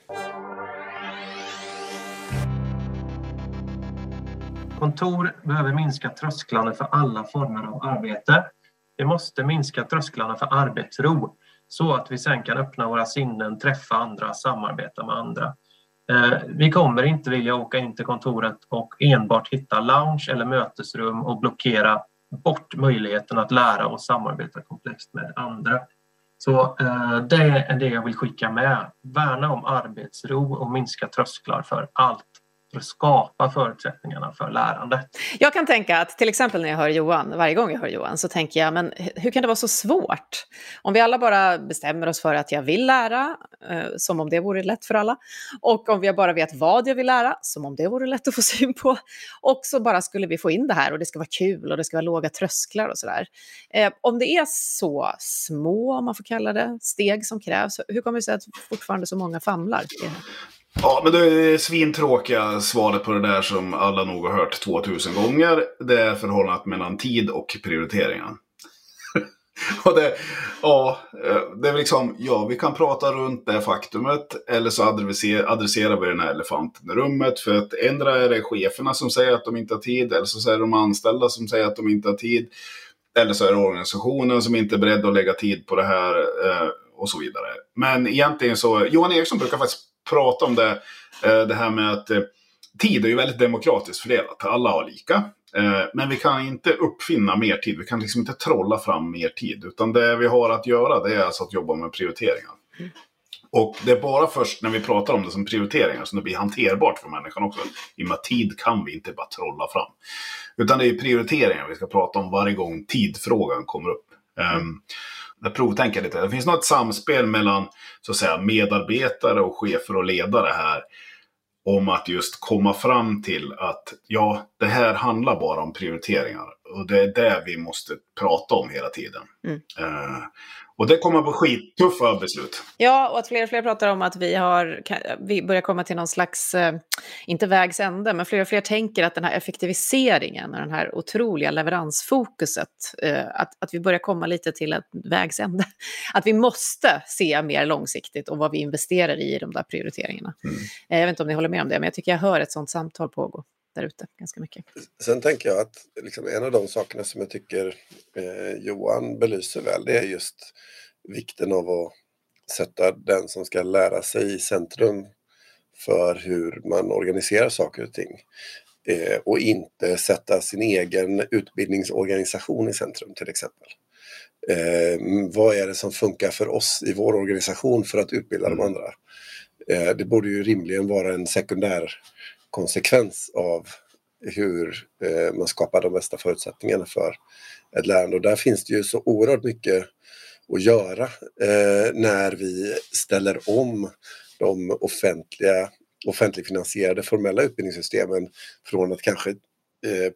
Kontor behöver minska trösklarna för alla former av arbete. Vi måste minska trösklarna för arbetsro så att vi sen kan öppna våra sinnen, träffa andra, samarbeta med andra. Eh, vi kommer inte vilja åka in till kontoret och enbart hitta lounge eller mötesrum och blockera bort möjligheten att lära och samarbeta komplext med andra. Så eh, det är det jag vill skicka med. Värna om arbetsro och minska trösklar för allt för att skapa förutsättningarna för lärandet. Jag kan tänka att till exempel när jag hör Johan, varje gång jag hör Johan, så tänker jag, men hur kan det vara så svårt? Om vi alla bara bestämmer oss för att jag vill lära, eh, som om det vore lätt för alla, och om jag bara vet vad jag vill lära, som om det vore lätt att få syn på, och så bara skulle vi få in det här och det ska vara kul och det ska vara låga trösklar och sådär. Eh, om det är så små, om man får kalla det, steg som krävs, hur kommer det sig att fortfarande så många famlar? Ja, men det är svintråkiga svaret på det där som alla nog har hört 2000 gånger. Det är förhållandet mellan tid och prioriteringar. [LAUGHS] och det, ja, eh, det är liksom, ja, vi kan prata runt det faktumet eller så adresserar, vi den här elefanten i rummet. För att ändra är det cheferna som säger att de inte har tid, eller så är det de anställda som säger att de inte har tid. Eller så är det organisationen som inte är beredd att lägga tid på det här eh, och så vidare. Men egentligen så, Johan Eriksson brukar faktiskt prata om det, eh, det här med att eh, tid är ju väldigt demokratiskt fördelat. Alla har lika. Eh, men vi kan inte uppfinna mer tid. Vi kan liksom inte trolla fram mer tid. Utan det vi har att göra det är alltså att jobba med prioriteringar. Mm. Och det är bara först när vi pratar om det som prioriteringar som det blir hanterbart för människan också. I och med att tid kan vi inte bara trolla fram. Utan det är prioriteringar vi ska prata om varje gång tidfrågan kommer upp. Mm jag provtänker lite. Det finns något samspel mellan så att säga, medarbetare och chefer och ledare här. Om att just komma fram till att ja, det här handlar bara om prioriteringar. Och det är det vi måste prata om hela tiden. Mm. Uh, och det kommer på skittuffa beslut. Ja, och att fler och fler pratar om att vi, har, vi börjar komma till någon slags, eh, inte vägs ände, men fler och fler tänker att den här effektiviseringen och den här otroliga leveransfokuset, eh, att, att vi börjar komma lite till ett vägs ände. [LAUGHS] Att vi måste se mer långsiktigt och vad vi investerar i de där prioriteringarna. Mm. Eh, jag vet inte om ni håller med om det, men jag tycker jag hör ett sånt samtal pågå där ute ganska mycket. Sen tänker jag att liksom en av de sakerna som jag tycker eh, Johan belyser väl, det är just vikten av att sätta den som ska lära sig i centrum för hur man organiserar saker och ting. Eh, och inte sätta sin egen utbildningsorganisation i centrum till exempel. Eh, vad är det som funkar för oss i vår organisation för att utbilda de mm. andra? Eh, det borde ju rimligen vara en sekundär konsekvens av hur eh, man skapar de bästa förutsättningarna för ett lärande. Och där finns det ju så oerhört mycket att göra eh, när vi ställer om de offentliga, offentligfinansierade formella utbildningssystemen från att kanske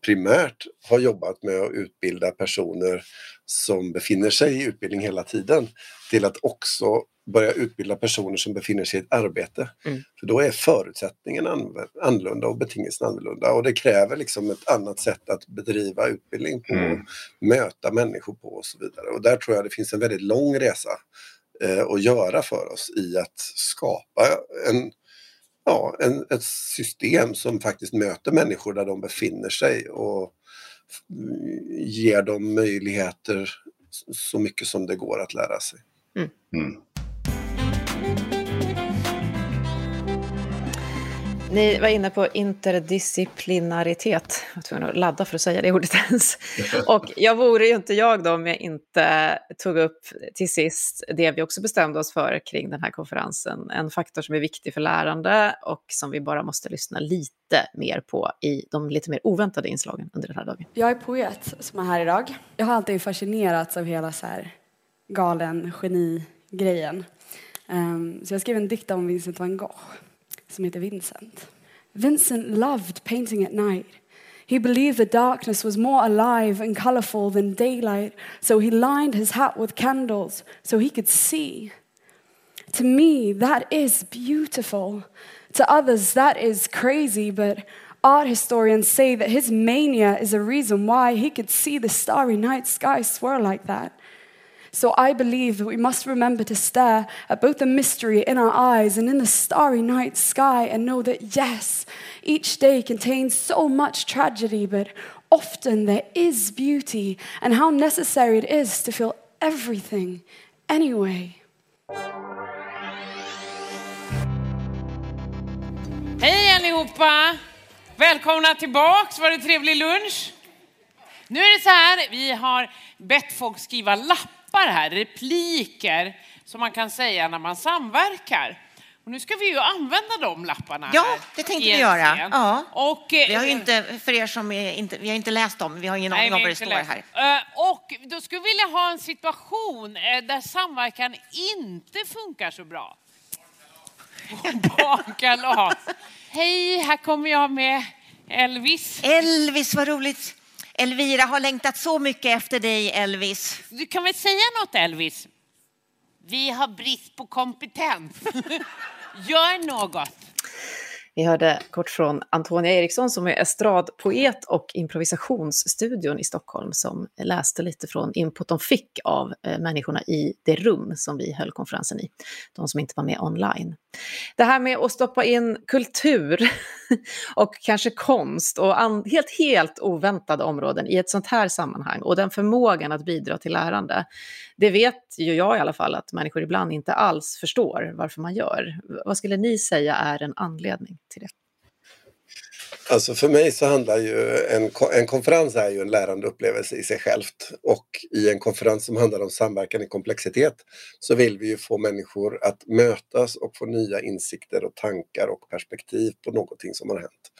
primärt ha jobbat med att utbilda personer som befinner sig i utbildning hela tiden till att också börja utbilda personer som befinner sig i ett arbete. Mm. För då är förutsättningen annorlunda och betingelserna annorlunda och det kräver liksom ett annat sätt att bedriva utbildning på, mm. möta människor på och så vidare. Och där tror jag det finns en väldigt lång resa eh, att göra för oss i att skapa en, ja, en, ett system som faktiskt möter människor där de befinner sig och ger dem möjligheter så mycket som det går att lära sig. Mm. Mm. Ni var inne på interdisciplinaritet. Jag var tvungen att ladda för att säga det ordet ens. [LAUGHS] Och jag vore ju inte jag då om jag inte tog upp till sist det vi också bestämde oss för kring den här konferensen. En faktor som är viktig för lärande och som vi bara måste lyssna lite mer på i de lite mer oväntade inslagen under den här dagen. Jag är poet som är här idag. Jag har alltid fascinerats av hela så här galen geni-grejen. Um, så jag skrev en dikt om Vincent van Gogh som heter Vincent. Vincent loved painting at night. He believed the darkness was more alive and colorful than daylight, so he lined his hat with candles so he could see. To me, that is beautiful. To others, that is crazy, but art historians say that his mania is a reason why he could see the starry night sky swirl like that. So I believe that we must remember to stare at both the mystery in our eyes and in the starry night sky and know that, yes, each day contains so much tragedy, but often there is beauty, and how necessary it is to feel everything anyway. Hej allihopa! Välkomna tillbaks. Var det trevlig lunch? Nu är det så här, vi har bett folk skriva lapp lappar här, repliker som man kan säga när man samverkar. Och nu ska vi ju använda de lapparna Ja, här det tänkte vi göra. Ja. Och, eh, Vi har ju inte, för er som inte, vi har inte läst dem, vi har ingen aning om vad det står läst. här. Eh, Och då skulle vi vilja ha en situation eh, där samverkan inte funkar så bra. [LAUGHS] Barnkalas. Hej, här kommer jag med Elvis. Elvis, vad roligt. Elvira har längtat så mycket efter dig, Elvis. Du kan väl säga något Elvis? Vi har brist på kompetens. [LAUGHS] Gör något. Vi hörde kort från Antonia Eriksson som är estradpoet och improvisationsstudion i Stockholm som läste lite från input de fick av eh, människorna i det rum som vi höll konferensen i, de som inte var med online. Det här med att stoppa in kultur [LAUGHS] och kanske konst och helt, helt oväntade områden i ett sånt här sammanhang och den förmågan att bidra till lärande, det vet ju jag i alla fall att människor ibland inte alls förstår varför man gör. Vad skulle ni säga är en anledning till det? Alltså för mig så handlar ju en, en konferens är ju en lärande upplevelse i sig självt och i en konferens som handlar om samverkan i komplexitet så vill vi ju få människor att mötas och få nya insikter och tankar och perspektiv på någonting som har hänt.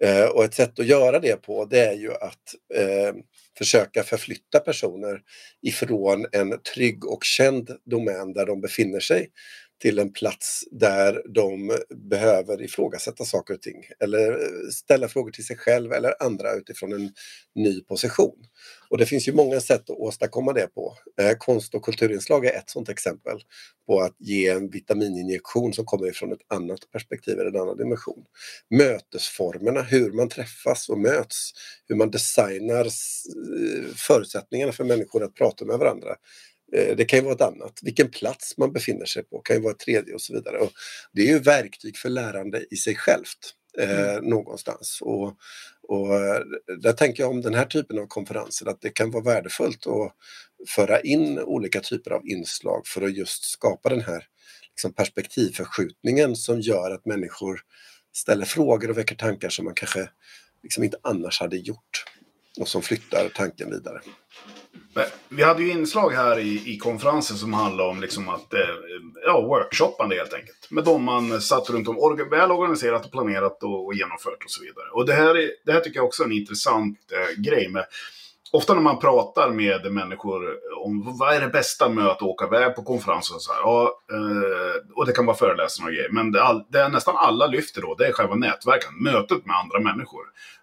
Eh, och ett sätt att göra det på det är ju att eh, försöka förflytta personer ifrån en trygg och känd domän där de befinner sig till en plats där de behöver ifrågasätta saker och ting eller eh, ställa frågor till sig själv eller andra utifrån en ny position. Och det finns ju många sätt att åstadkomma det på. Eh, konst och kulturinslag är ett sådant exempel på att ge en vitamininjektion som kommer ifrån ett annat perspektiv eller en annan dimension. Mötesformerna, hur man träffas och möts, hur man designar eh, förutsättningarna för människor att prata med varandra. Eh, Det kan ju vara ett annat. Vilken plats man befinner sig på kan ju vara ett tredje och så vidare. Och det är ju verktyg för lärande i sig självt eh, någonstans. Och, och eh, där tänker jag om den här typen av konferenser att det kan vara värdefullt att föra in olika typer av inslag för att just skapa den här liksom, perspektivförskjutningen som gör att människor ställer frågor och väcker tankar som man kanske liksom inte annars hade gjort och som flyttar tanken vidare. Vi hade ju inslag här i, i konferensen som handlade om liksom att, eh, ja, workshoppande helt enkelt. Med de man satt runt om, orga, väl organiserat och planerat och, och genomfört och så vidare. Och det här, är, det här tycker jag också är en intressant eh, grej. Med, ofta när man pratar med människor om vad är det bästa med att åka iväg på konferenser och så här, och, eh, och det kan vara föreläsningar och grejer. Men det, all, det nästan alla lyfter då, det är själva nätverket, mötet med andra människor.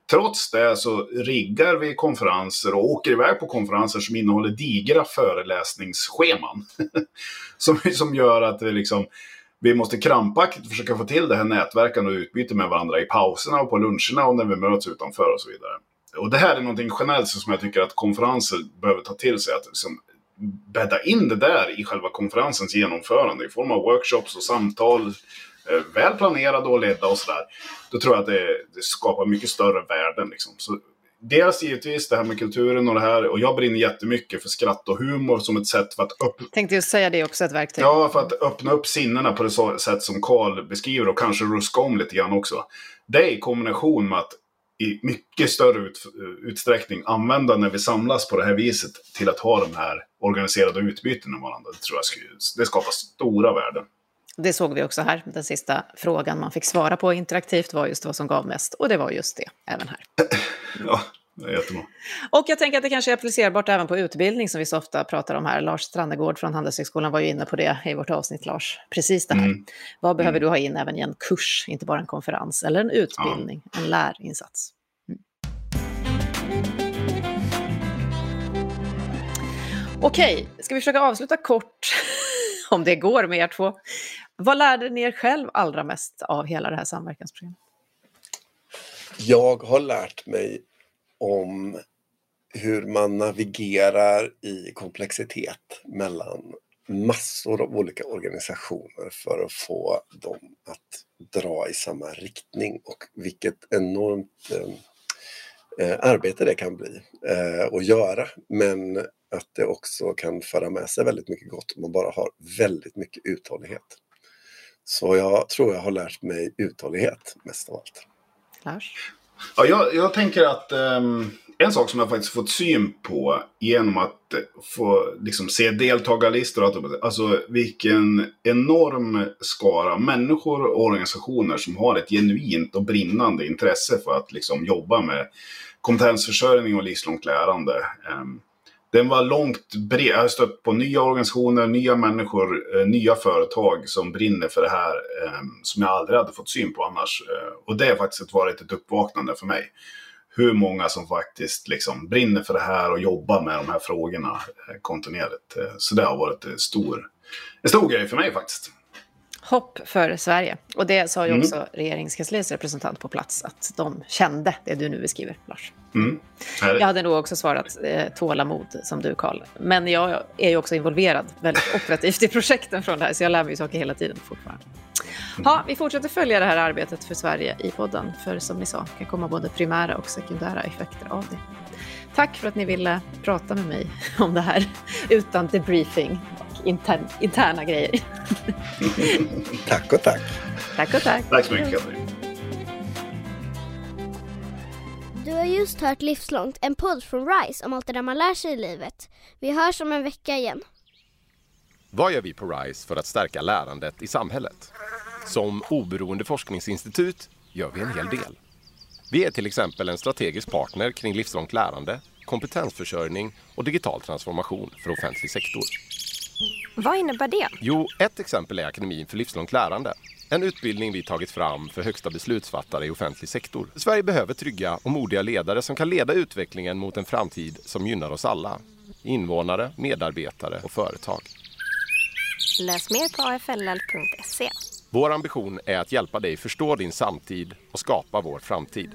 Trots det så riggar vi konferenser och åker iväg på konferenser som innehåller digra föreläsningsscheman. [LAUGHS] som, som gör att vi, liksom, vi måste krampaktigt försöka få till det här nätverken och utbyte med varandra i pauserna och på luncherna och när vi möts utanför och så vidare. Och det här är någonting generellt som jag tycker att konferenser behöver ta till sig. Att liksom bädda in det där i själva konferensens genomförande i form av workshops och samtal. eh, Väl planerade och ledda och sådär. Då tror jag att det, det skapar mycket större värden. Liksom. Så dels givetvis det här med kulturen och det här. Och jag brinner jättemycket för skratt och humor som ett sätt för att upp, Tänkte just säga det också ett verktyg. Ja, för att öppna upp sinnena på det sätt som Karl beskriver och kanske ruska om lite grann också. Det i kombination med att i mycket större ut, utsträckning använda när vi samlas på det här viset till att ha de här organiserade utbytena med varandra. Det tror jag skulle, det skapar stora värden. Det såg vi också här. Den sista frågan man fick svara på interaktivt var just vad som gav mest. Och det var just det, även här. [LAUGHS] Ja, det är jättebra. Och jag tänker att det kanske är applicerbart även på utbildning som vi så ofta pratar om här. Lars Strannegård från Handelshögskolan var ju inne på det i vårt avsnitt, Lars. Precis det här. Mm. Vad behöver du ha in även i en kurs, inte bara en konferens eller en utbildning, en lärinsats? Mm. Okej, ska vi försöka avsluta kort, [LAUGHS] om det går med er två. Vad lärde ni er själv allra mest av hela det här samverkansprogrammet? Jag har lärt mig om hur man navigerar i komplexitet mellan massor av olika organisationer för att få dem att dra i samma riktning och vilket enormt eh, eh, arbete det kan bli eh, att göra. Men att det också kan föra med sig väldigt mycket gott om man bara har väldigt mycket uthållighet. Så jag tror jag har lärt mig uthållighet mest av allt. Lars? Ja, jag, jag tänker att um, en sak som jag faktiskt fått syn på genom att eh, få liksom, se deltagarlistor. Alltså vilken enorm skara människor och organisationer som har ett genuint och brinnande intresse för att liksom, jobba med kompetensförsörjning och livslångt lärande. Um, den var långt bred. Jag har stött på nya organisationer, nya människor, eh, nya företag som brinner för det här eh, som jag aldrig hade fått syn på annars. Eh, och det har faktiskt varit ett uppvaknande för mig. Hur många som faktiskt liksom brinner för det här och jobbar med de här frågorna eh, kontinuerligt. Eh, så det har varit en stor, en stor grej för mig faktiskt. Hopp för Sverige. Och det sa ju Mm. också regeringskansliets representant på plats, att de kände det du nu beskriver, Lars. Mm. Jag hade nog också svarat eh, tålamod som du, Karl. Men jag är ju också involverad väldigt [LAUGHS] operativt i projekten från det här, så jag lär mig saker hela tiden fortfarande. Ja, vi fortsätter följa det här arbetet för Sverige i podden, för som ni sa, kan komma både primära och sekundära effekter av det. Tack för att ni ville prata med mig om det här utan debriefing intern, interna grejer. Tack och tack. Tack och tack. Tack så mycket. Du har just hört Livslångt, en podd från RISE om allt det där man lär sig i livet. Vi hörs om en vecka igen. Vad gör vi på RISE för att stärka lärandet i samhället? Som oberoende forskningsinstitut gör vi en hel del. Vi är till exempel en strategisk partner kring livslångt lärande, kompetensförsörjning och digital transformation för offentlig sektor. Vad innebär det? Jo, ett exempel är Akademin för livslångt lärande. En utbildning vi tagit fram för högsta beslutsfattare i offentlig sektor. Sverige behöver trygga och modiga ledare som kan leda utvecklingen mot en framtid som gynnar oss alla. Invånare, medarbetare och företag. Läs mer på afll.se. Vår ambition är att hjälpa dig förstå din samtid och skapa vår framtid.